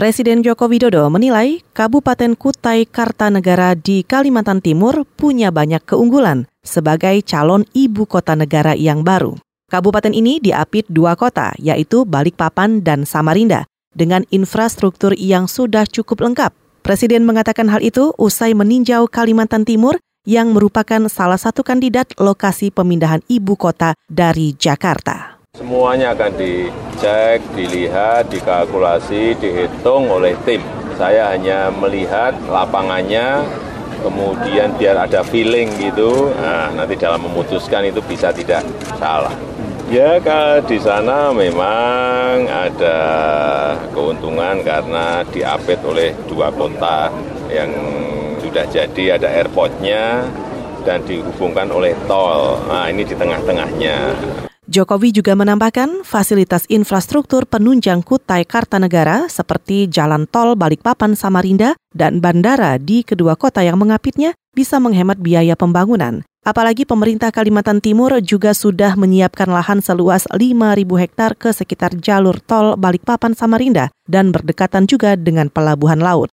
Presiden Joko Widodo menilai Kabupaten Kutai Kartanegara di Kalimantan Timur punya banyak keunggulan sebagai calon ibu kota negara yang baru. Kabupaten ini diapit dua kota, yaitu Balikpapan dan Samarinda, dengan infrastruktur yang sudah cukup lengkap. Presiden mengatakan hal itu usai meninjau Kalimantan Timur yang merupakan salah satu kandidat lokasi pemindahan ibu kota dari Jakarta. Semuanya akan dicek, dilihat, dikalkulasi, dihitung oleh tim. Saya hanya melihat lapangannya, kemudian biar ada feeling gitu, nah, nanti dalam memutuskan itu bisa tidak salah. Ya di sana memang ada keuntungan karena diapit oleh dua kota yang sudah jadi, ada airportnya dan dihubungkan oleh tol. Nah ini di tengah-tengahnya. Jokowi juga menambahkan fasilitas infrastruktur penunjang Kutai Kartanegara seperti jalan tol Balikpapan Samarinda dan bandara di kedua kota yang mengapitnya bisa menghemat biaya pembangunan. Apalagi pemerintah Kalimantan Timur juga sudah menyiapkan lahan seluas 5.000 hektar ke sekitar jalur tol Balikpapan Samarinda dan berdekatan juga dengan pelabuhan laut.